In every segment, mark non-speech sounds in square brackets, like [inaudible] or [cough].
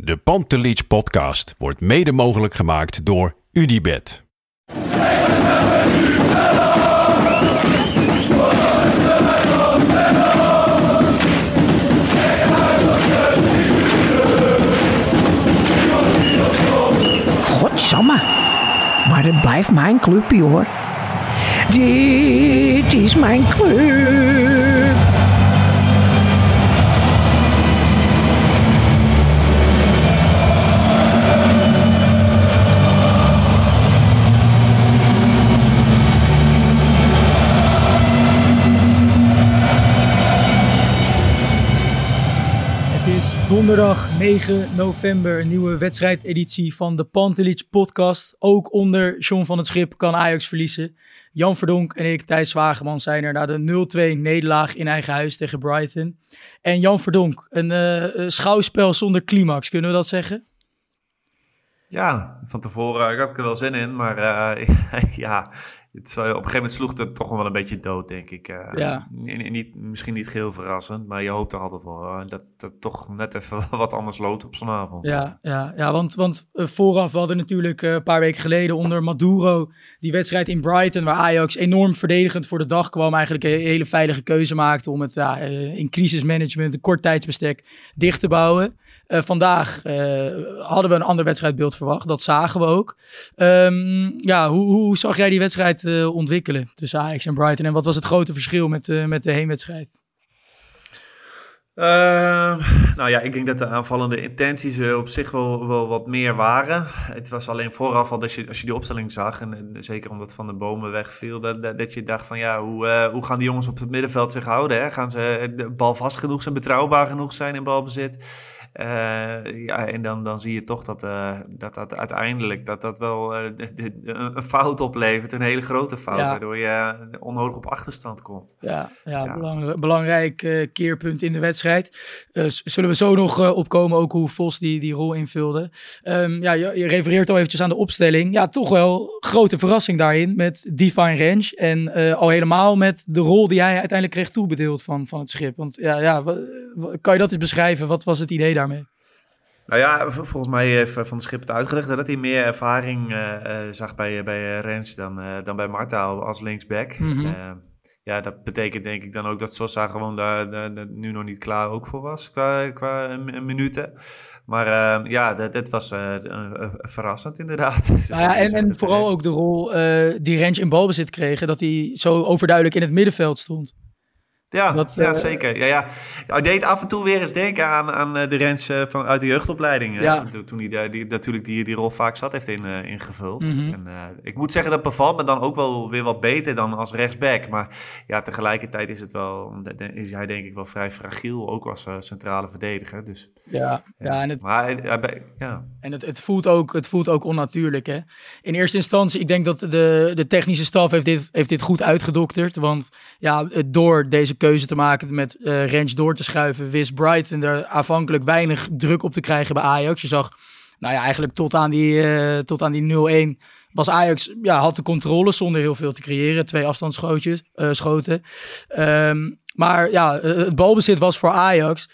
De Pantelich podcast wordt mede mogelijk gemaakt door UdiBet. Godsamme. Maar het blijft mijn clubje hoor. Dit is mijn club. Donderdag 9 november, een nieuwe wedstrijdeditie van de Pantelich podcast. Ook onder John van het Schip kan Ajax verliezen. Jan Verdonk en ik, Thijs Zwageman, zijn er na de 0-2 nederlaag in eigen huis tegen Brighton. En Jan Verdonk, een eh, een schouwspel zonder climax, kunnen we dat zeggen? Ja, van tevoren ik had ik er wel zin in, maar eh, [laughs] ja, het, op een gegeven moment sloeg het toch wel een beetje dood, denk ik. Eh, Ja. niet, misschien niet geheel verrassend, maar je hoopt er altijd wel eh, dat het toch net even [laughs] wat anders loopt op zo'n avond. Ja, ja, ja want, want eh, vooraf we hadden natuurlijk eh, een paar weken geleden onder Maduro die wedstrijd in Brighton, waar Ajax enorm verdedigend voor de dag kwam. Eigenlijk een hele veilige keuze maakte om het ja, in crisismanagement, een kort tijdsbestek, dicht te bouwen. Vandaag hadden we een ander wedstrijdbeeld verwacht, dat zagen we ook. Ehm, ja, hoe, hoe zag jij die wedstrijd eh, ontwikkelen tussen Ajax en Brighton? En wat was het grote verschil met, eh, met de heenwedstrijd? Ehm, nou ja, ik denk dat de aanvallende intenties er op zich wel, wel wat meer waren. Het was alleen vooraf al dat je, als je die opstelling zag, en, zeker omdat Van de Bomen wegviel, dat, dat, dat je dacht van ja, hoe, eh, hoe gaan die jongens op het middenveld zich houden? Hè? Gaan ze de bal vast genoeg zijn, betrouwbaar genoeg zijn in balbezit? Eh, ja, en dan, dan zie je toch dat, eh, dat, dat uiteindelijk dat dat wel eh, een fout oplevert, een hele grote fout, Ja. waardoor je onnodig op achterstand komt. Ja, ja, Ja. belang- belangrijk keerpunt in de wedstrijd. Zullen we zo nog opkomen, ook hoe Vos die, die rol invulde. Ehm, ja, je, je refereert al eventjes aan de opstelling. Ja, toch wel grote verrassing daarin met Divine Range. En al helemaal met de rol die hij uiteindelijk kreeg toebedeeld van, van het schip. Want ja, ja kan je dat eens beschrijven? Wat was het idee daarmee? Nou ja, volgens mij heeft Van de Schip het uitgelegd dat hij meer ervaring eh, eh, zag bij, bij eh, Rens dan, eh, dan bij Marta als linksback. Mhm. Eh, ja, dat betekent denk ik dan ook dat Sosa gewoon daar daar- daar nu nog niet klaar ook voor was qua, qua eh, minuten. Maar eh, ja, dat, dat was eh, eh, eh, verrassend inderdaad. [laughs] Nou ja, en, en vooral ook de rol eh, die Range in balbezit kregen. Dat hij zo overduidelijk in het middenveld stond. Ja, Dat, ja eh, zeker. Ja, ja. Hij deed af en toe weer eens denken aan, aan eh, de Rens eh, van, uit de jeugdopleiding. Ja. Toen, toen hij daar- die, natuurlijk die, die rol vaak zat heeft in, eh, ingevuld. Mhm. En, ik moet zeggen, dat bevalt me dan ook wel weer wat beter dan als rechtsback. Maar ja, tegelijkertijd is, het wel, is hij denk ik wel vrij fragiel, ook als centrale verdediger. Dus, Ja, ja en het, Maar ja, En het, het, voelt ook, het voelt ook onnatuurlijk. Hè? In eerste instantie, ik denk dat de, de technische staf heeft dit, heeft dit goed uitgedokterd. Want ja, door deze keuze te maken met eh Range door te schuiven, wist Brighton er aanvankelijk weinig druk op te krijgen bij Ajax. Je zag, nou ja, eigenlijk tot aan die, eh, tot aan die 0-1 was Ajax, ja, had de controle zonder heel veel te creëren. Twee afstandsschootjes, eh, schoten. Ehm, maar ja, het balbezit was voor Ajax.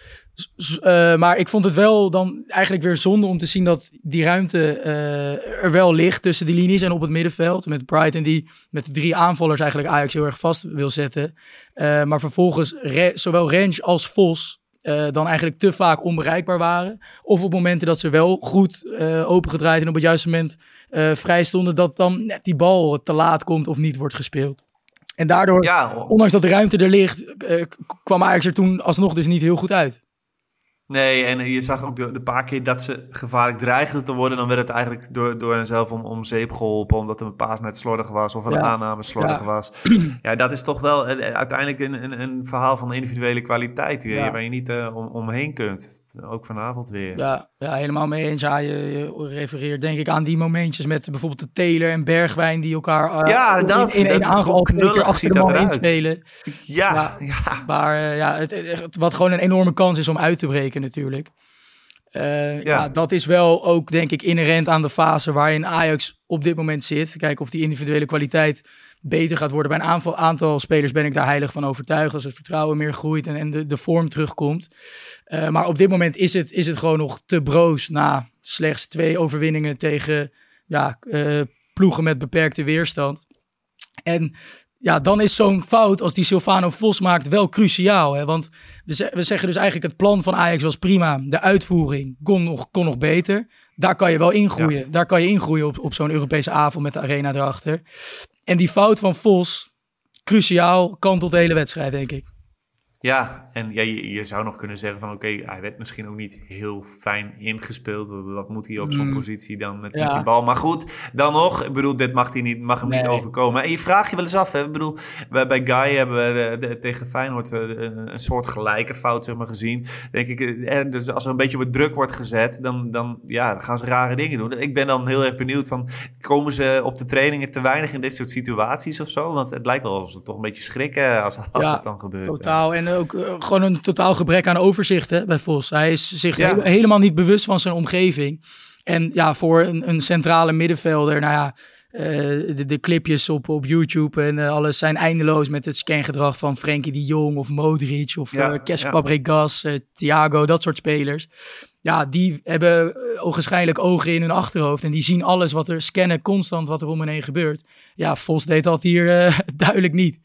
Eh, maar ik vond het wel dan eigenlijk weer zonde om te zien dat die ruimte eh, er wel ligt tussen die linies en op het middenveld. Met Brighton die met de drie aanvallers eigenlijk Ajax heel erg vast wil zetten. Eh, maar vervolgens Re- zowel Range als Vos dan eigenlijk te vaak onbereikbaar waren. Of op momenten dat ze wel goed opengedraaid en op het juiste moment vrij stonden, dat dan net die bal te laat komt of niet wordt gespeeld. En daardoor, ja, ondanks dat de ruimte er ligt, kwam Ajax er toen alsnog dus niet heel goed uit. Nee, en je zag ook de, de paar keer dat ze gevaarlijk dreigden te worden, dan werd het eigenlijk door, door henzelf om, om zeep geholpen, omdat een paas net slordig was of een Ja. aanname slordig Ja. was. Ja, dat is toch wel eh, uiteindelijk een, een, een verhaal van individuele kwaliteit, Ja. je, waar je niet eh, om, omheen kunt. Ook vanavond weer. Ja, ja helemaal mee eens. Ja, je, je refereert denk ik aan die momentjes met bijvoorbeeld de Teler en Bergwijn die elkaar uh, ja, dat, in, één aanval knullig spelen. Ja, ja, ja. Maar uh, ja, het, het, wat gewoon een enorme kans is om uit te breken natuurlijk. Uh, ja. ja. dat is wel ook denk ik inherent aan de fase waarin Ajax op dit moment zit. Kijken of die individuele kwaliteit beter gaat worden. Bij een aantal, aantal spelers ben ik daar heilig van overtuigd. Als het vertrouwen meer groeit en, en de, de vorm terugkomt. Uh, maar op dit moment is het, is het gewoon nog te broos na slechts twee overwinningen tegen ja, uh, ploegen met beperkte weerstand. En ja, dan is zo'n fout als die Silvano Vos maakt wel cruciaal. Hè? Want we, we zeggen dus eigenlijk het plan van Ajax was prima. De uitvoering kon nog, kon nog beter. Daar kan je wel ingroeien. Ja. Daar kan je ingroeien op, op zo'n Europese avond met de arena erachter. En die fout van Vos, cruciaal, kantelt de hele wedstrijd, denk ik. Ja, en ja, je, je zou nog kunnen zeggen van oké, okay, hij werd misschien ook niet heel fijn ingespeeld. Wat moet hij op zo'n mm. positie dan met, ja. met, die bal? Maar goed, dan nog, ik bedoel, dit mag, hij niet, mag hem nee. niet overkomen. En je vraagt je wel eens af, hè? ik bedoel, wij, bij Guy hebben we de, de, tegen Feyenoord een, een soort gelijke fout zeg maar, gezien. Denk ik, en dus als er een beetje wat druk wordt gezet, dan, dan, ja, dan gaan ze rare dingen doen. Ik ben dan heel erg benieuwd van, komen ze op de trainingen te weinig in dit soort situaties of zo? Want het lijkt wel alsof ze toch een beetje schrikken als, als ja, dat dan gebeurt. totaal. En ook uh, gewoon een totaal gebrek aan overzicht hè, bij Vos. Hij is zich ja. he helemaal niet bewust van zijn omgeving. En ja, voor een, een centrale middenvelder, nou ja, uh, de, de, clipjes op, op YouTube en uh, alles zijn eindeloos met het scangedrag van Frenkie de Jong of Modric of ja, Kes ja. Fabregas, Thiago, dat soort spelers. Ja, die hebben ogenschijnlijk ogen in hun achterhoofd en die zien alles wat er scannen constant wat er om hen heen gebeurt. Ja, Vos deed dat hier [laughs] duidelijk niet.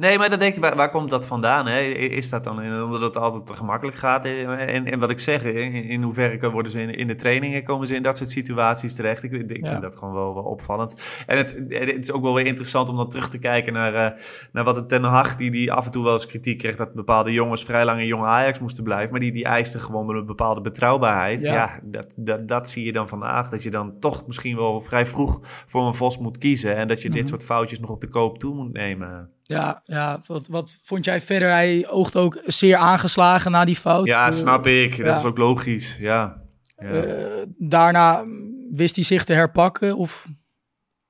Nee, maar dan denk je, waar, waar, komt dat vandaan? Hè? Is dat dan omdat het altijd te gemakkelijk gaat? En, en wat ik zeg, in, in hoeverre worden ze in, in, de trainingen, komen ze in dat soort situaties terecht? Ik, ik ja. vind dat gewoon wel, wel opvallend. En het, het, is ook wel weer interessant om dan terug te kijken naar, uh, naar wat het Ten Hag, die, die af en toe wel eens kritiek kreeg dat bepaalde jongens vrij lang in jonge Ajax moesten blijven. Maar die, die eisten gewoon een bepaalde betrouwbaarheid. Ja, ja dat, dat, dat zie je dan vandaag. Dat je dan toch misschien wel vrij vroeg voor een Vos moet kiezen. En dat je mm -hmm. dit soort foutjes nog op de koop toe moet nemen. Ja, ja wat, wat vond jij verder? Hij oogt ook zeer aangeslagen na die fout. Ja, snap ik. Dat is ook logisch. Ja. ja. Uh, daarna wist hij zich te herpakken? Of?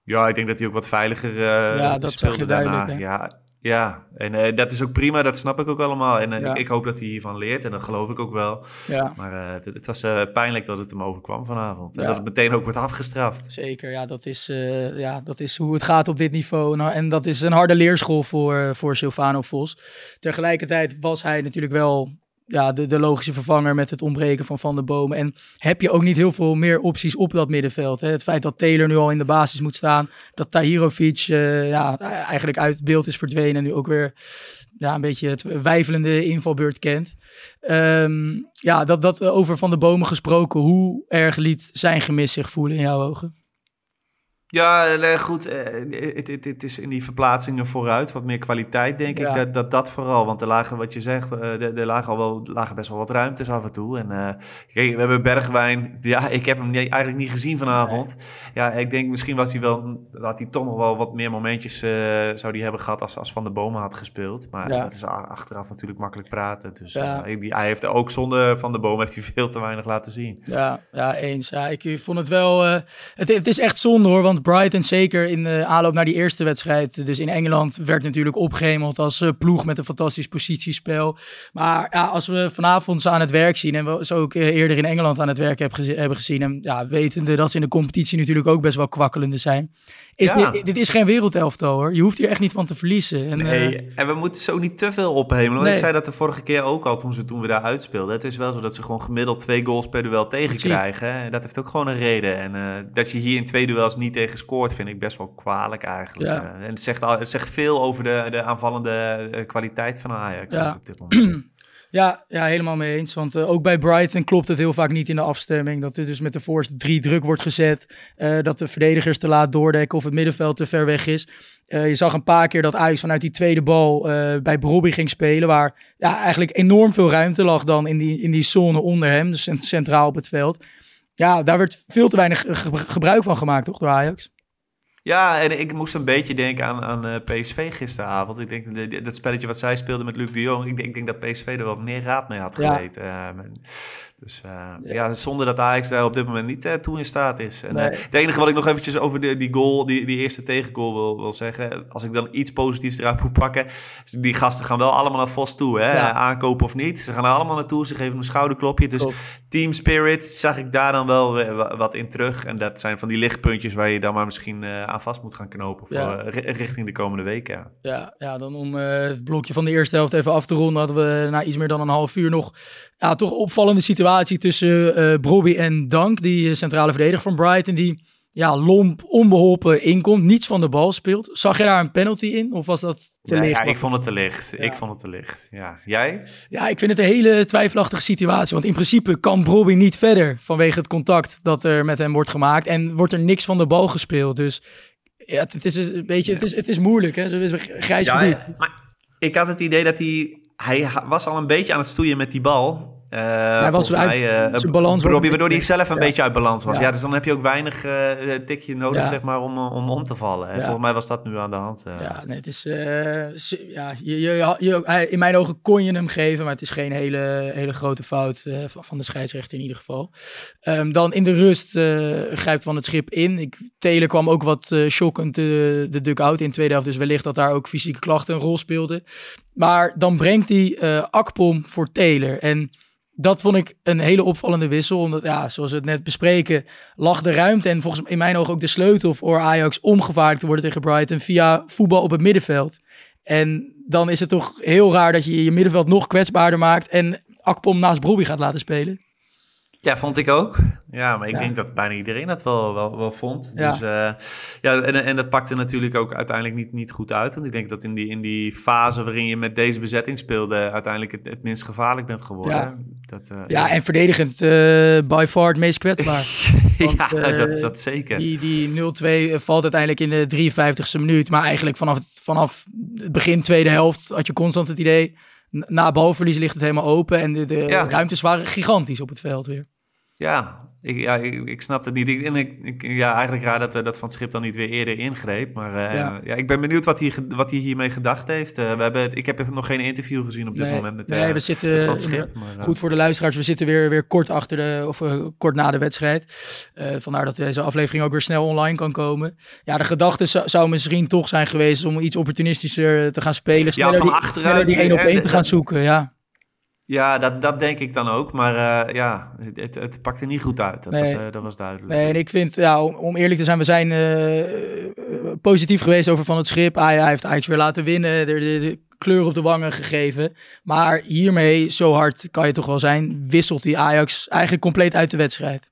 Ja, ik denk dat hij ook wat veiliger uh, ja, dat speelde je daarna. Hè? Ja, ja, en uh, dat is ook prima, dat snap ik ook allemaal. En uh, ja. ik, ik, hoop dat hij hiervan leert en dat geloof ik ook wel. Ja. Maar uh, het, het, was pijnlijk dat het hem overkwam vanavond. En dat het meteen ook wordt afgestraft. Zeker, ja dat, is, ja, dat is hoe het gaat op dit niveau. Nou, en dat is een harde leerschool voor, voor Silvano Vos. Tegelijkertijd was hij natuurlijk wel ja, de, logische vervanger met het ontbreken van Van de Bomen. En heb je ook niet heel veel meer opties op dat middenveld. Hè? Het feit dat Taylor nu al in de basis moet staan. Dat Tahirovic uh, ja, eigenlijk uit beeld is verdwenen. En nu ook weer ja, een beetje het wijfelende invalbeurt kent. Um, ja, dat, dat over Van de Bomen gesproken. Hoe erg liet zijn gemis zich voelen in jouw ogen? Ja, nee, goed. Het, het, het, is in die verplaatsingen vooruit wat meer kwaliteit, denk ja. ik. Dat, dat dat vooral. Want er lagen, wat je zegt, er, er lagen, al wel, lagen best wel wat ruimtes af en toe. En uh, kijk, we hebben Bergwijn. Ja, ik heb hem niet, eigenlijk niet gezien vanavond. Nee. Ja, ik denk misschien was hij wel, had hij toch nog wel wat meer momentjes uh, zou die hebben gehad als, als Van de Bomen had gespeeld. Maar ja. dat is achteraf natuurlijk makkelijk praten. Dus ja. uh, die, hij heeft ook zonder Van de Bomen heeft hij veel te weinig laten zien. Ja, ja eens. Ja, ik vond het wel. het, het is echt zonde hoor, want Brighton zeker in de aanloop naar die eerste wedstrijd. Dus in Engeland werd natuurlijk opgehemeld als uh, ploeg met een fantastisch positiespel. Maar ja, als we vanavond ze aan het werk zien en we ze ook uh, eerder in Engeland aan het werk hebben gezien. En ja, wetende dat ze in de competitie natuurlijk ook best wel kwakkelende zijn. Is ja. dit, dit, is geen wereldelftal hoor. Je hoeft hier echt niet van te verliezen. En, nee, uh, en we moeten zo niet te veel ophemelen. Want nee. ik zei dat de vorige keer ook al toen, ze, toen we daar uitspeelden. Het is wel zo dat ze gewoon gemiddeld twee goals per duel tegenkrijgen. Dat heeft ook gewoon een reden. En uh, dat je hier in twee duels niet tegen scoort, vind ik best wel kwalijk eigenlijk. Ja. Uh, en het zegt, al, het zegt veel over de, de aanvallende kwaliteit van Ajax ja. op dit moment. [clears throat] Ja, ja, helemaal mee eens. Want uh, ook bij Brighton klopt het heel vaak niet in de afstemming. Dat er dus met de voorste drie druk wordt gezet. Uh, dat de verdedigers te laat doordekken of het middenveld te ver weg is. Uh, je zag een paar keer dat Ajax vanuit die tweede bal bij Brobby ging spelen. Waar ja, eigenlijk enorm veel ruimte lag dan in die, in die zone onder hem. Dus centraal op het veld. Ja, daar werd veel te weinig gebruik van gemaakt, toch, door Ajax? Ja, en ik moest een beetje denken aan, aan uh, PSV gisteravond. Ik denk de, dat spelletje wat zij speelde met Luc de Jong. Ik denk, ik denk dat PSV er wat meer raad mee had. Ja. Uh, dus uh, ja. ja. zonder dat Ajax daar op dit moment niet uh, toe in staat is. En, nee. uh, het enige wat ik nog eventjes over de, die goal, die, die eerste tegengoal wil, wil zeggen. Als ik dan iets positiefs eruit moet pakken. Die gasten gaan wel allemaal naar Vos toe. Hè? Ja. Aankopen of niet. Ze gaan er allemaal naartoe. Ze geven een schouderklopje. Dus Top. team spirit zag ik daar dan wel wat in terug. En dat zijn van die lichtpuntjes waar je dan maar misschien aan vast moet gaan knopen. Voor, ja. richting de komende weken. Ja, ja dan om het blokje van de eerste helft even af te ronden. Hadden we na iets meer dan een half uur nog ja, toch opvallende situatie tussen uh, Brobby en Dank, die centrale verdediger van Brighton, die ja, lomp, onbeholpen inkomt, niets van de bal speelt. Zag je daar een penalty in of was dat te ja, licht? Ja, ik vond het te licht. Ja. Ik vond het te licht. Ja, jij? Ja, ik vind het een hele twijfelachtige situatie, want in principe kan Brobby niet verder vanwege het contact dat er met hem wordt gemaakt en wordt er niks van de bal gespeeld. Dus ja, het is een beetje, het is, het is moeilijk, hè? Het is een grijs gebied. Maar ik had het idee dat hij, hij was al een beetje aan het stoeien met die bal. Uh, hij was mij, uh, zijn balans. Robbie, waardoor hij zelf een ja. beetje uit balans was. Ja. ja. dus dan heb je ook weinig uh, tikje nodig, zeg maar, om, om om te vallen. En volgens mij was dat nu aan de hand. Ja, nee, het is, ja, je, je, je, in mijn ogen kon je hem geven, maar het is geen hele, hele grote fout van, van de scheidsrechter in ieder geval. Um, dan in de rust grijpt Van het Schip in. Ik, Taylor kwam ook wat shockend de, de duck-out in de tweede helft, dus wellicht dat daar ook fysieke klachten een rol speelden. Maar dan brengt hij Akpom voor Taylor en dat vond ik een hele opvallende wissel. Omdat, ja, zoals we het net bespreken, lag de ruimte en volgens in mijn ogen ook de sleutel voor Ajax om te worden tegen Brighton via voetbal op het middenveld. En dan is het toch heel raar dat je je middenveld nog kwetsbaarder maakt en Akpom naast Brobbey gaat laten spelen. Ja, vond ik ook. Ja, maar ik ja. denk dat bijna iedereen dat wel, wel, wel vond. Ja. Dus, uh, ja, en, en dat pakte natuurlijk ook uiteindelijk niet, niet goed uit. Want ik denk dat in die, in die fase waarin je met deze bezetting speelde... uiteindelijk het, het minst gevaarlijk bent geworden. Ja, dat, uh, ja, en verdedigend uh, by far het meest kwetsbaar. [laughs] Want, ja, dat, dat zeker. Die, die 0-2 valt uiteindelijk in de 53ste minuut. Maar eigenlijk vanaf, vanaf het begin tweede helft had je constant het idee na balverlies ligt het helemaal open en de, de ja. ruimtes waren gigantisch op het veld weer. Ja, ik, ja, ik, ik snap het niet. Ik, en ik, ik, ja, eigenlijk raar dat, dat Van het Schip dan niet weer eerder ingreep. Maar uh, ja. ja. ik ben benieuwd wat hij, wat hij hiermee gedacht heeft. Uh, we hebben, ik heb nog geen interview gezien op dit nee, moment met, nee, we zitten, met Van het Schip. Maar, goed voor de luisteraars, we zitten weer, weer kort achter de, of kort na de wedstrijd. vandaar dat deze aflevering ook weer snel online kan komen. Ja, de gedachte zou, zou misschien toch zijn geweest om iets opportunistischer te gaan spelen. Sneller ja, van achteruit. Die één op één te gaan zoeken, ja. Ja, dat, dat denk ik dan ook. Maar uh, ja, het, het pakte niet goed uit. Dat, nee. was, uh, dat was duidelijk. Nee, en ik vind, ja, om, om eerlijk te zijn, we zijn uh, positief geweest over Van het Schip. Ah, hij heeft Ajax weer laten winnen, de, de, kleur op de wangen gegeven. Maar hiermee, zo hard kan je toch wel zijn, wisselt die Ajax eigenlijk compleet uit de wedstrijd.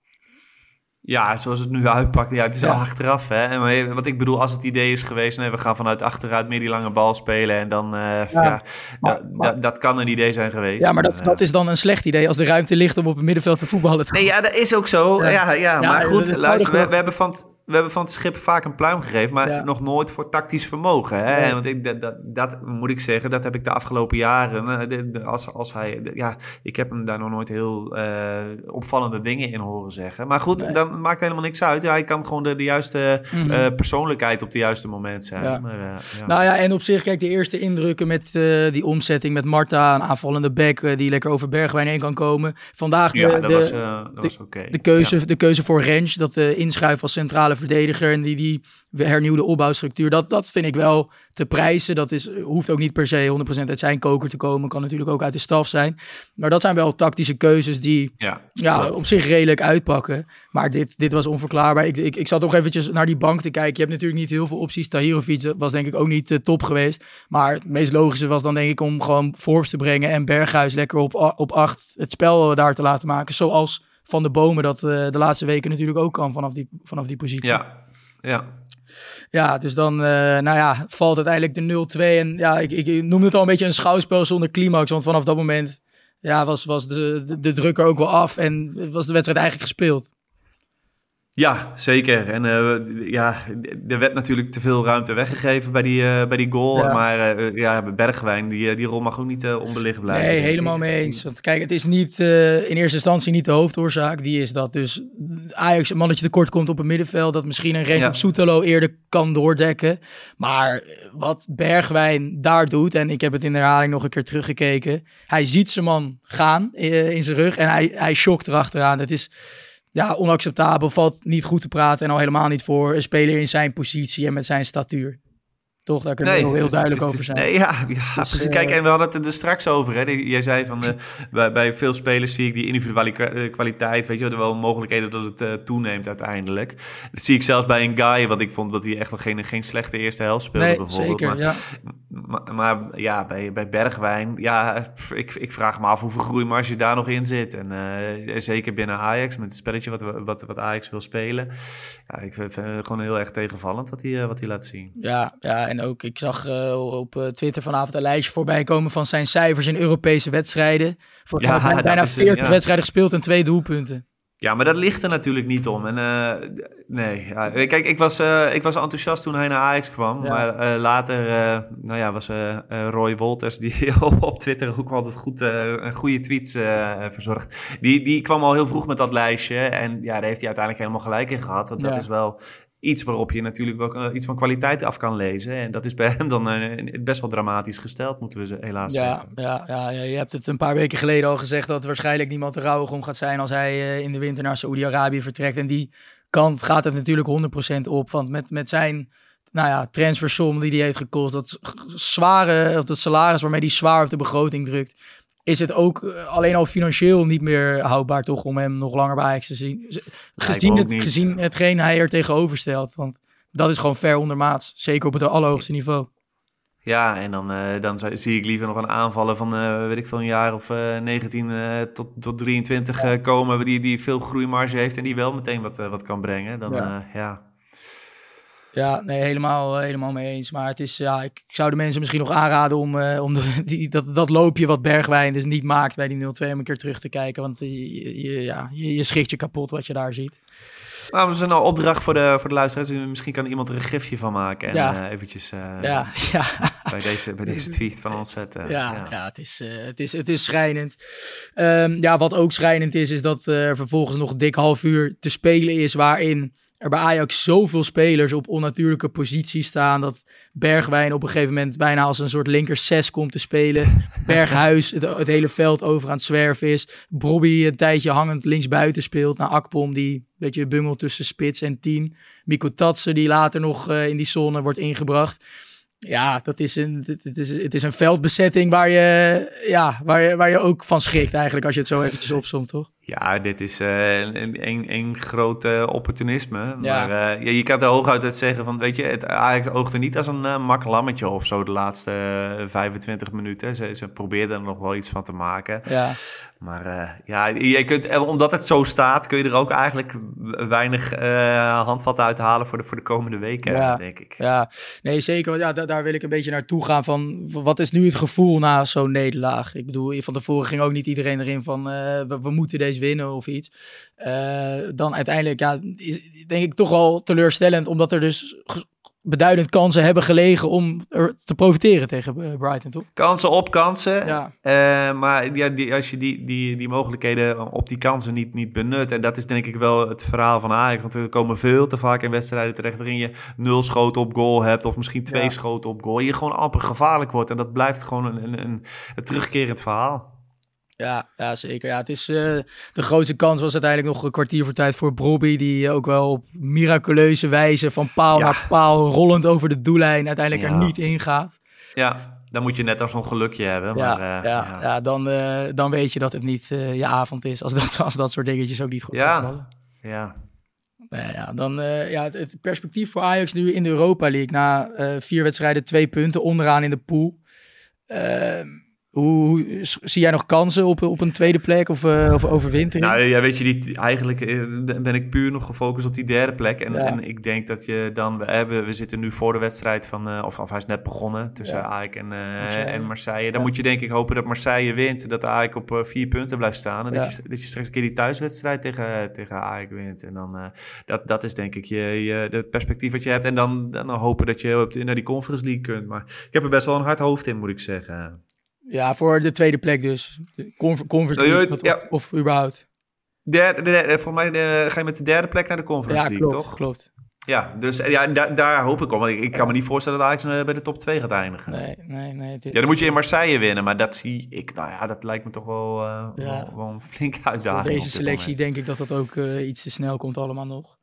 Ja, zoals het nu uitpakt. Ja, het is ja. al achteraf. Hè? En wat ik bedoel, als het idee is geweest... Nee, we gaan vanuit achteruit meer die lange bal spelen... en dan... Uh, ja, ja maar, maar, dat kan een idee zijn geweest. Ja, maar dat, dat is dan een slecht idee... als de ruimte ligt om op het middenveld te voetballen. Nee, ja, dat is ook zo. Ja, ja, ja maar goed, luister, we, we, hebben van we hebben van het schip vaak een pluim gegeven, maar ja. nog nooit voor tactisch vermogen. Hè? Want ik, dat, dat, dat, moet ik zeggen, dat heb ik de afgelopen jaren. De, als, als hij, ja, ik heb hem daar nog nooit heel uh, opvallende dingen in horen zeggen. Maar goed, nee. dan maakt helemaal niks uit. Ja, hij kan gewoon de, de juiste mm -hmm. uh, persoonlijkheid op de juiste moment zijn. Ja. Maar, uh, nou ja, en op zich, kijk, de eerste indrukken met die omzetting met Marta, een aanvallende back die lekker over Bergwijn heen kan komen. Vandaag de, ja, dat was, dat was okay. de, keuze, de keuze voor Rens, dat de inschuif als centrale verdediger en die, die hernieuwde opbouwstructuur. Dat, dat vind ik wel te prijzen. Dat is, hoeft ook niet per se 100% uit zijn koker te komen. Kan natuurlijk ook uit de staf zijn. Maar dat zijn wel tactische keuzes die ja, ja op zich redelijk uitpakken. Maar dit, dit was onverklaarbaar. Ik, ik, ik zat ook eventjes naar die bank te kijken. Je hebt natuurlijk niet heel veel opties. Tahirovic was denk ik ook niet uh, top geweest. Maar het meest logische was dan denk ik om gewoon Forbes te brengen. En Berghuis lekker op, op acht het spel daar te laten maken. Zoals Van de Bomen dat uh, de laatste weken natuurlijk ook kan vanaf die, vanaf die positie. Ja, ja. Ja, dus dan uh, nou ja, valt uiteindelijk de 0-2. En ja, ik, ik noem het al een beetje een schouwspel zonder climax. Want vanaf dat moment ja, was, was de, de, de druk er ook wel af. En was de wedstrijd eigenlijk gespeeld. Ja, zeker. En uh, ja, er werd natuurlijk te veel ruimte weggegeven bij die, uh, bij die goal. Ja. Maar uh, ja, Bergwijn, die, die rol mag ook niet onbelicht blijven. Nee, helemaal mee eens. Want kijk, het is niet in eerste instantie niet de hoofdoorzaak. Die is dat dus Ajax een mannetje tekort komt op het middenveld. Dat misschien een Renk ja. op Soetelo eerder kan doordekken. Maar wat Bergwijn daar doet, en ik heb het in de herhaling nog een keer teruggekeken. Hij ziet zijn man gaan in zijn rug en hij, hij shockt erachteraan. Het is ja, onacceptabel, valt niet goed te praten en al helemaal niet voor een speler in zijn positie en met zijn statuur. Toch, daar kunnen we nog heel duidelijk over zijn. Nee, ja, ja dus, uh, Kijk, en we hadden het er straks over. Hè. Jij zei van, uh, bij, bij, veel spelers zie ik die individuele eh, kwaliteit, weet je, er wel mogelijkheden dat het uh, toeneemt uiteindelijk. Dat zie ik zelfs bij een guy, wat ik vond dat hij echt nog geen, geen slechte eerste helft speelde nee, bijvoorbeeld. Zeker, maar, ja. Maar, maar, ja, bij, bij Bergwijn, ja, ik, ik vraag me af hoeveel groeimarge daar nog in zit. En zeker binnen Ajax, met het spelletje wat, wat, wat Ajax wil spelen. Ja, ik vind het gewoon heel erg tegenvallend wat hij, wat hij laat zien. Ja, ja, en ook, ik zag uh, op Twitter vanavond een lijstje voorbij komen van zijn cijfers in Europese wedstrijden. Voor ja, bijna 40 ja. wedstrijden gespeeld en twee doelpunten. Ja, maar dat ligt er natuurlijk niet om. En uh, nee, ja. kijk, ik was, uh, ik was enthousiast toen hij naar Ajax kwam. Ja. Maar uh, later, nou ja, was Roy Wolters, die [laughs] op Twitter ook altijd goed, een goede tweets verzorgt. Die, die kwam al heel vroeg met dat lijstje. En ja, daar heeft hij uiteindelijk helemaal gelijk in gehad. Want dat is wel iets waarop je natuurlijk wel iets van kwaliteit af kan lezen. En dat is bij hem dan uh, best wel dramatisch gesteld, moeten we ze helaas ja, zeggen. Ja, ja, je hebt het een paar weken geleden al gezegd dat waarschijnlijk niemand er rouwig om gaat zijn als hij uh, in de winter naar Saoedi-Arabië vertrekt. En die kant gaat het natuurlijk 100% op. Want met, met zijn nou ja, transfersom die hij heeft gekost, dat zware, of dat salaris waarmee hij zwaar op de begroting drukt, is het ook eh, alleen al financieel niet meer houdbaar toch om hem nog langer bij Ajax te zien. Gezien, het, gezien hetgeen hij er tegenover stelt. Want dat is gewoon ver ondermaats. Zeker op het allerhoogste niveau. Ja, en dan, uh, dan zie ik liever nog een aanvallen van, uh, weet ik veel, een jaar of uh, 19 tot, tot 23 komen... Die, die veel groeimarge heeft en die wel meteen wat, wat kan brengen. Dan, ja. ja. Ja, nee, helemaal, helemaal mee eens. Maar het is, ja, ik zou de mensen misschien nog aanraden om, uh, om [laughs] de, die, dat, dat loopje wat Bergwijn dus niet maakt bij die 0-2 om een keer terug te kijken. Want je, je, ja, je, je schikt je kapot wat je daar ziet. Nou, dat is een opdracht voor de, voor de luisteraars. Misschien kan iemand er een gifje van maken en ja. uh, eventjes uh, ja, [laughs] ja. Bij, deze, bij deze tweet van ons zetten. Ja, ja. ja het, is, uh, het, is, het is schrijnend. Um, ja, wat ook schrijnend is, is dat er vervolgens nog dik half uur te spelen is waarin er bij Ajax zoveel spelers op onnatuurlijke posities staan. Dat Bergwijn op een gegeven moment bijna als een soort linker 6 komt te spelen. [laughs] Berghuis het, het, hele veld over aan het zwerven is. Brobby een tijdje hangend linksbuiten speelt. Naar Akpom die een beetje bungelt tussen spits en 10. Miko Tatsen die later nog uh, in die zone wordt ingebracht. Ja, dat is een, het, is, het is een veldbezetting waar je, ja, waar, je, waar je ook van schrikt eigenlijk als je het zo eventjes opzomt, toch? Ja, dit is uh, een, een, een groot uh, opportunisme. Ja. Maar uh, ja, je kan er hooguit het zeggen van, weet je, het Ajax oogde niet als een mak lammetje of zo de laatste 25 minuten. Ze, ze probeerden er nog wel iets van te maken. Ja. Maar ja, je kunt, omdat het zo staat, kun je er ook eigenlijk weinig handvatten uithalen voor de, voor de komende weken, ja, denk ik. Ja, nee, zeker. Ja, daar wil ik een beetje naartoe gaan van, wat is nu het gevoel na zo'n nederlaag? Ik bedoel, van tevoren ging ook niet iedereen erin van, we, we, moeten deze winnen of iets. dan uiteindelijk, ja, is denk ik toch al teleurstellend, omdat er dus beduidend kansen hebben gelegen om er te profiteren tegen eh, Brighton, toch? Kansen op kansen. Ja. Uh, maar ja, die, als je die, die, die mogelijkheden op die kansen niet, niet benut... en dat is denk ik wel het verhaal van Ajax... want we komen veel te vaak in wedstrijden terecht... waarin je nul schoten op goal hebt... of misschien twee ja. schoten op goal. Je gewoon amper gevaarlijk wordt. En dat blijft gewoon een, een, een terugkerend verhaal. Ja, ja, zeker. Ja, het is, uh, de grootste kans was uiteindelijk nog een kwartier voor tijd voor Brobby. Die ook wel op miraculeuze wijze van paal ja. naar paal rollend over de doellijn uiteindelijk ja. er niet in gaat. Ja, dan moet je net als een gelukje hebben. Ja, maar, uh, ja, ja. dan, uh, dan weet je dat het niet je avond is. Als dat, [laughs] als dat soort dingetjes ook niet goed ja. Ja. Nou ja, dan ja, het, het, perspectief voor Ajax nu in de Europa League. Na vier wedstrijden, twee punten onderaan in de pool. Ehm, Hoe, zie jij nog kansen op, op een tweede plek of, eh of overwintering? Nou ja, weet je, die, eigenlijk eh, ben ik puur nog gefocust op die derde plek. En, Ja. en ik denk dat je dan... We, hebben, we zitten nu voor de wedstrijd van... eh, of, of hij is net begonnen tussen Ja. AEK en, eh, Marseille. en Marseille. Dan Ja. moet je denk ik hopen dat Marseille wint. Dat AEK op eh, vier punten blijft staan. En dat, je, dat je straks een keer die thuiswedstrijd tegen, tegen AEK wint. En dan... eh, dat, dat is denk ik je, je, het perspectief wat je hebt. En dan, dan hopen dat je naar die Conference League kunt. Maar ik heb er best wel een hard hoofd in, moet ik zeggen. Ja, voor de tweede plek dus. Conver- Conference League, je- wat- ja. of, of überhaupt. Derde, de, de- volgens mij de- ga je met de derde plek naar de Conference Ja, League, klopt, toch? klopt. Ja, dus eh, ja, da- daar hoop ik op. Want ik, ik kan me niet voorstellen dat Ajax eh, bij de top 2 gaat eindigen. Nee, nee, nee. is- Ja, dan moet je in Marseille winnen. Maar dat zie ik, nou ja, dat lijkt me toch wel, Ja. wel, wel een flinke voor uitdaging. deze selectie moment. denk ik dat dat ook iets te snel komt allemaal nog.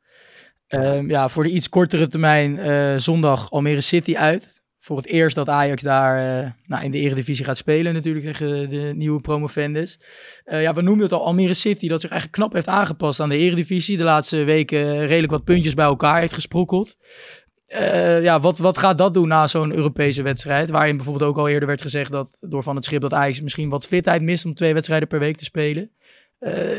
Ehm, ja, voor de iets kortere termijn zondag Almere City uit. Voor het eerst dat Ajax daar eh, nou, in de eredivisie gaat spelen natuurlijk tegen de nieuwe promovendus. Eh, ja, we noemden het al Almere City dat zich eigenlijk knap heeft aangepast aan de eredivisie. De laatste weken redelijk wat puntjes bij elkaar heeft gesprokkeld. Eh, ja, wat, wat gaat dat doen na zo'n Europese wedstrijd? Waarin bijvoorbeeld ook al eerder werd gezegd dat door Van het Schip dat Ajax misschien wat fitheid mist om twee wedstrijden per week te spelen.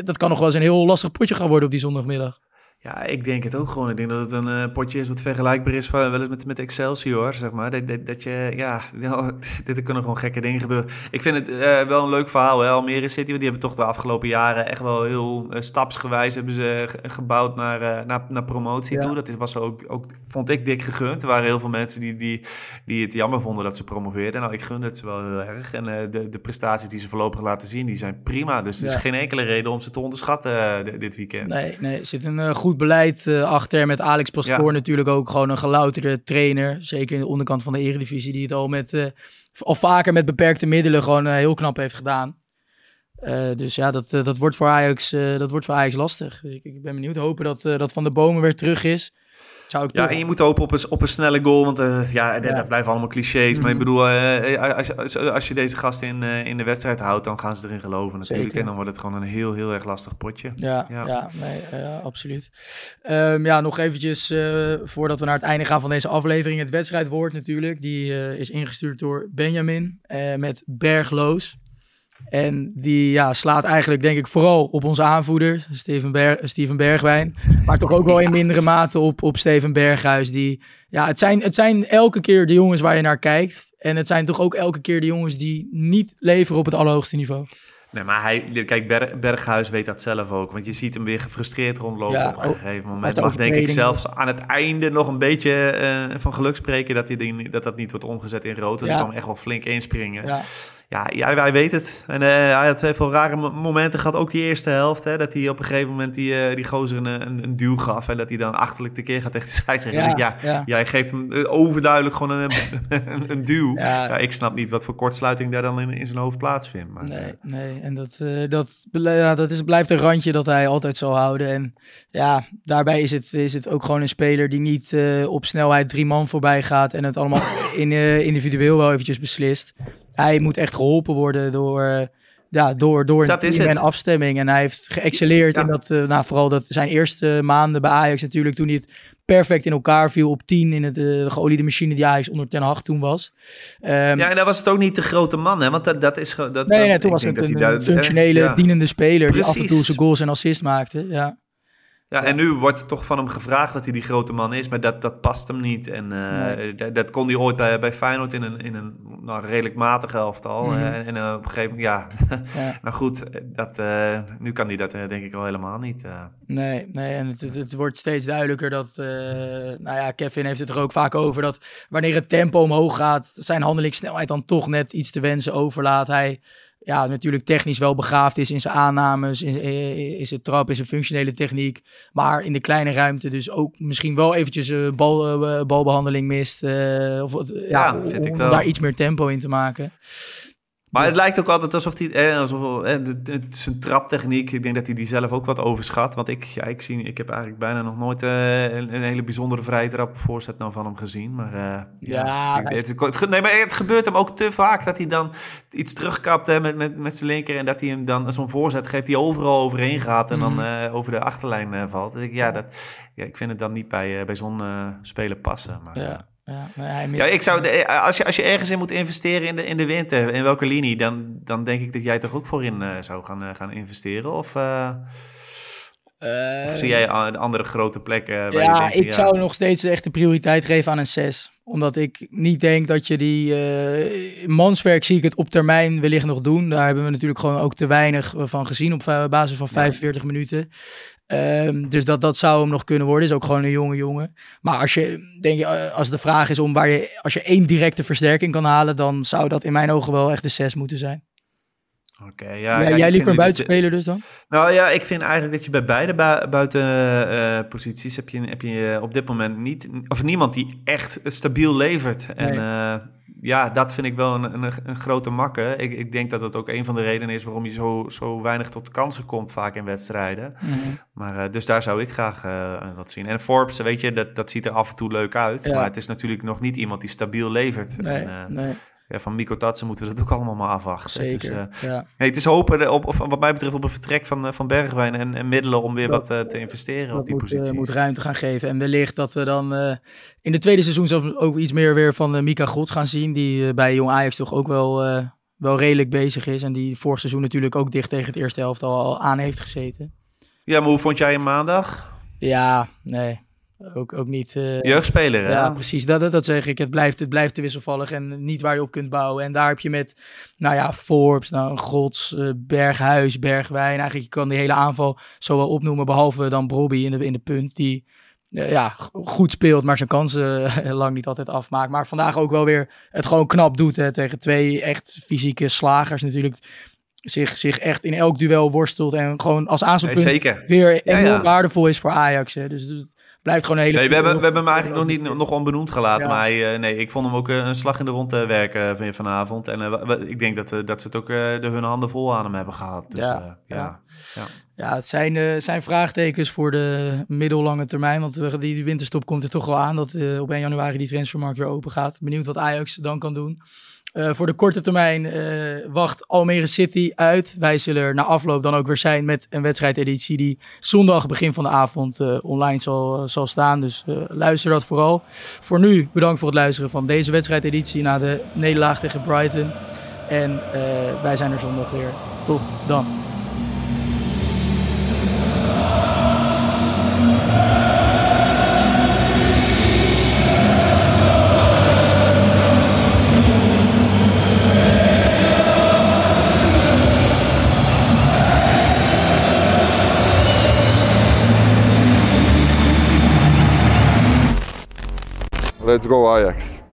Dat kan nog wel eens een heel lastig potje gaan worden op die zondagmiddag. Ja, ik denk het ook gewoon. Ik denk dat het een eh, potje is wat vergelijkbaar is van, wel eens met, met Excelsior, zeg maar. Dat, dat, dat je, ja, [laughs] wel, er kunnen gewoon gekke dingen gebeuren. Ik vind het eh, wel een leuk verhaal, hè. Almere City, want die hebben toch de afgelopen jaren echt wel heel eh, stapsgewijs hebben ze ge- gebouwd naar, naar, naar promotie Ja. toe. Dat is, was ook, ook, vond ik dik gegund. Er waren heel veel mensen die, die, die het jammer vonden dat ze promoveerden. Nou, ik gun het ze wel heel erg. En de, de prestaties die ze voorlopig laten zien, die zijn prima. Dus er is geen enkele reden om ze te onderschatten dit weekend. Nee, nee, zit een eh, goed beleid eh, achter met Alex Pastoor Ja. natuurlijk ook gewoon een gelouterde trainer. Zeker in de onderkant van de eredivisie die het al, met, eh, al vaker met beperkte middelen gewoon eh, heel knap heeft gedaan. Eh, dus ja, dat, eh, dat, wordt voor Ajax, eh, dat wordt voor Ajax lastig. Ik, ik ben benieuwd. Hopen dat, dat Van de Bomen weer terug is. Zou ik Ja, en je moet hopen op een, op een snelle goal, want ja, dat, Ja. dat blijven allemaal clichés. Maar ik Mhm. bedoel, als, je- als je deze gasten in, in de wedstrijd houdt, dan gaan ze erin geloven natuurlijk. Zeker. En dan wordt het gewoon een heel, heel erg lastig potje. Ja, ja. Ja. nee, ja, absoluut. Ehm, ja, nog eventjes voordat we naar het einde gaan van deze aflevering. Het wedstrijdwoord natuurlijk. Die is ingestuurd door Benjamin met Bergloos. En die ja, slaat eigenlijk denk ik vooral op onze aanvoerder, Steven, Ber Steven Bergwijn. Maar toch ook wel in mindere mate op, op Steven Berghuis. Die, ja, het, zijn, het zijn elke keer de jongens waar je naar kijkt. En het zijn toch ook elke keer de jongens die niet leveren op het allerhoogste niveau. Nee, maar hij, kijk, Ber- Berghuis weet dat zelf ook. Want je ziet hem weer gefrustreerd rondlopen Ja, op een gegeven moment. Mag denk ik zelfs aan het einde nog een beetje eh, van geluk spreken dat, die, dat dat niet wordt omgezet in rood. Want Ja. hij kwam echt wel flink inspringen. Ja, Ja, ja, hij weet het. En eh, hij had veel rare mo- momenten gehad, ook die eerste helft. Hè, dat hij op een gegeven moment die, eh, die gozer een, een, een duw gaf. En dat hij dan achterlijk tekeer gaat tegen de [laughs] scheidsrechter. Ja, Ja, hij geeft hem eh, overduidelijk gewoon een, [laughs] een, een duw. Ja. Ja. ik snap niet wat voor kortsluiting daar dan in, in zijn hoofd plaatsvindt. Maar, Nee, nee. En dat, dat, dat is, blijft een randje dat hij altijd zal houden. En ja, daarbij is het, is het ook gewoon een speler die niet op snelheid drie man voorbij gaat en het allemaal [laughs] in, individueel wel eventjes beslist. Hij moet echt geholpen worden door, eh, ja, door, door een is afstemming. En hij heeft geëxceleerd Ja. in dat, eh, nou, vooral dat zijn eerste maanden bij Ajax natuurlijk, toen hij het perfect in elkaar viel op 10 in het, eh, de geoliede machine die Ajax onder Ten Hag toen was. Ehm, ja, en dan was het ook niet de grote man, hè? Want dat, dat is gewoon... Dat, Nee, nee, toen was het een, hij een daar- functionele, eh, ja. dienende speler die af en toe zijn goals en assist maakte. Ja, Ja, en nu wordt er toch van hem gevraagd dat hij die grote man is, maar dat, dat past hem niet. En eh, dat, dat kon hij ooit bij, bij Feyenoord in een, in een nou, redelijk matig elftal. Eh, en eh, op een gegeven moment, ja, ja. [laughs] nou goed, dat, eh, nu kan hij dat eh, denk ik al helemaal niet. eh. Nee, nee, en het, het, het wordt steeds duidelijker dat, eh, nou ja, Kevin heeft het er ook vaak over, dat wanneer het tempo omhoog gaat, zijn handelingssnelheid dan toch net iets te wensen overlaat. Hij, ja, natuurlijk technisch wel begaafd is in zijn aannames, in, in, in zijn trap, in zijn functionele techniek, maar in de kleine ruimte dus ook misschien wel eventjes eh, bal, eh, balbehandeling mist, eh, of wat, ja, vind ik om wel. daar iets meer tempo in te maken. Maar Ja. het lijkt ook altijd alsof hij, eh, alsof, eh, zijn traptechniek, ik denk dat hij die zelf ook wat overschat. Want ik, ja, ik, zie, ik heb eigenlijk bijna nog nooit eh, een, een hele bijzondere vrije trap voorzet nou van hem gezien. Maar eh, Ja, hij- het, nee, maar het gebeurt hem ook te vaak dat hij dan iets terugkapt hè, met, met, met zijn linker. En dat hij hem dan zo'n voorzet geeft die overal overheen gaat en Mhm. dan eh, over de achterlijn valt. Ik, ja, dat, ja, ik vind het dan niet bij, bij zo'n speler passen. Maar, Ja. Ja, Ja, ik zou, de- eh, als, je, als je ergens in moet investeren in de, in de winter, in welke linie, dan, dan denk ik dat jij toch ook voorin eh, zou gaan, eh, gaan investeren? Of, eh, Eh, of zie jij a- andere grote plekken? ja, denkt, ik ja, zou nog steeds echt de prioriteit geven aan een 6. Omdat ik niet denk dat je die... eh, manswerk zie ik het op termijn wellicht nog doen. Daar hebben we natuurlijk gewoon ook te weinig van gezien op basis van 45 minuten. Ehm, dus dat, dat zou hem nog kunnen worden. Is ook gewoon een jonge jongen. Maar als je, denk je, eh, als de vraag is om waar je, als je één directe versterking kan halen, dan zou dat in mijn ogen wel echt de 6 moeten zijn. Oké, ja, Ja, ja, ik jij liever een buitenspeler dus dan? Nou ja, ik vind eigenlijk dat je bij beide bu buitenposities heb je, heb je op dit moment niet, of niemand die echt stabiel levert. En Nee. eh, ja, dat vind ik wel een, een, een grote makke. Ik, ik denk dat dat ook een van de redenen is waarom je zo, zo weinig tot kansen komt vaak in wedstrijden. Maar, eh, dus daar zou ik graag eh, wat zien. En Forbes, weet je, dat, dat ziet er af en toe leuk uit. Ja. Maar het is natuurlijk nog niet iemand die stabiel levert. Nee, En, eh, nee ja, van Miko Tatsen moeten we dat ook allemaal maar afwachten. Dus, zeker. eh, ja. Nee, het is hopen op, op, wat mij betreft op een vertrek van, eh, van Bergwijn en, en middelen om weer Dat- wat eh, te investeren op die moet, eh, posities. moet ruimte gaan geven. En wellicht dat we dan eh, in de tweede seizoen zelfs ook iets meer weer van eh, Mika Gods gaan zien. Die eh, bij Jong Ajax toch ook wel, eh, wel redelijk bezig is. En die vorig seizoen natuurlijk ook dicht tegen het eerste helft al aan heeft gezeten. Ja, maar hoe vond jij hem maandag? Ja, nee. Ook, ook niet. eh, Jeugdspeler, hè? Ja, precies. Dat, dat, dat zeg ik. Het blijft, het blijft te wisselvallig en niet waar je op kunt bouwen. En daar heb je met, nou ja, Forbes, nou, Gods, eh, Berghuis, Bergwijn. Eigenlijk, je kan die hele aanval zo wel opnoemen. Behalve dan Brobby in de, in de punt, die eh, ja, goed speelt, maar zijn kansen lang niet altijd afmaakt. Maar vandaag ook wel weer het gewoon knap doet hè, tegen twee echt fysieke slagers natuurlijk. Zich, zich echt in elk duel worstelt en gewoon als aanspeelpunt weer enorm ja. waardevol is voor Ajax. Hè. Dus blijft gewoon een hele... Nee, we hebben, we hebben hem eigenlijk nog niet nog onbenoemd gelaten. Ja. Maar hij, eh, nee, ik vond hem ook eh, een slag in de rond eh, werken van vanavond. En ik denk dat, dat ze het ook de hun handen vol aan hem hebben gehad. Dus, Ja, ja, ja. ja. Het zijn, eh, zijn vraagtekens voor de middellange termijn. Want die, die winterstop komt er toch wel aan dat op 1 januari die transfermarkt weer open gaat. Benieuwd wat Ajax dan kan doen. Eh, voor de korte termijn eh, wacht Almere City uit. Wij zullen er na afloop dan ook weer zijn met een wedstrijdeditie die zondag begin van de avond eh, online zal, zal staan. Dus luister dat vooral. Voor nu bedankt voor het luisteren van deze wedstrijdeditie na de nederlaag tegen Brighton. En wij zijn er zondag weer. Tot dan. Let's go Ajax.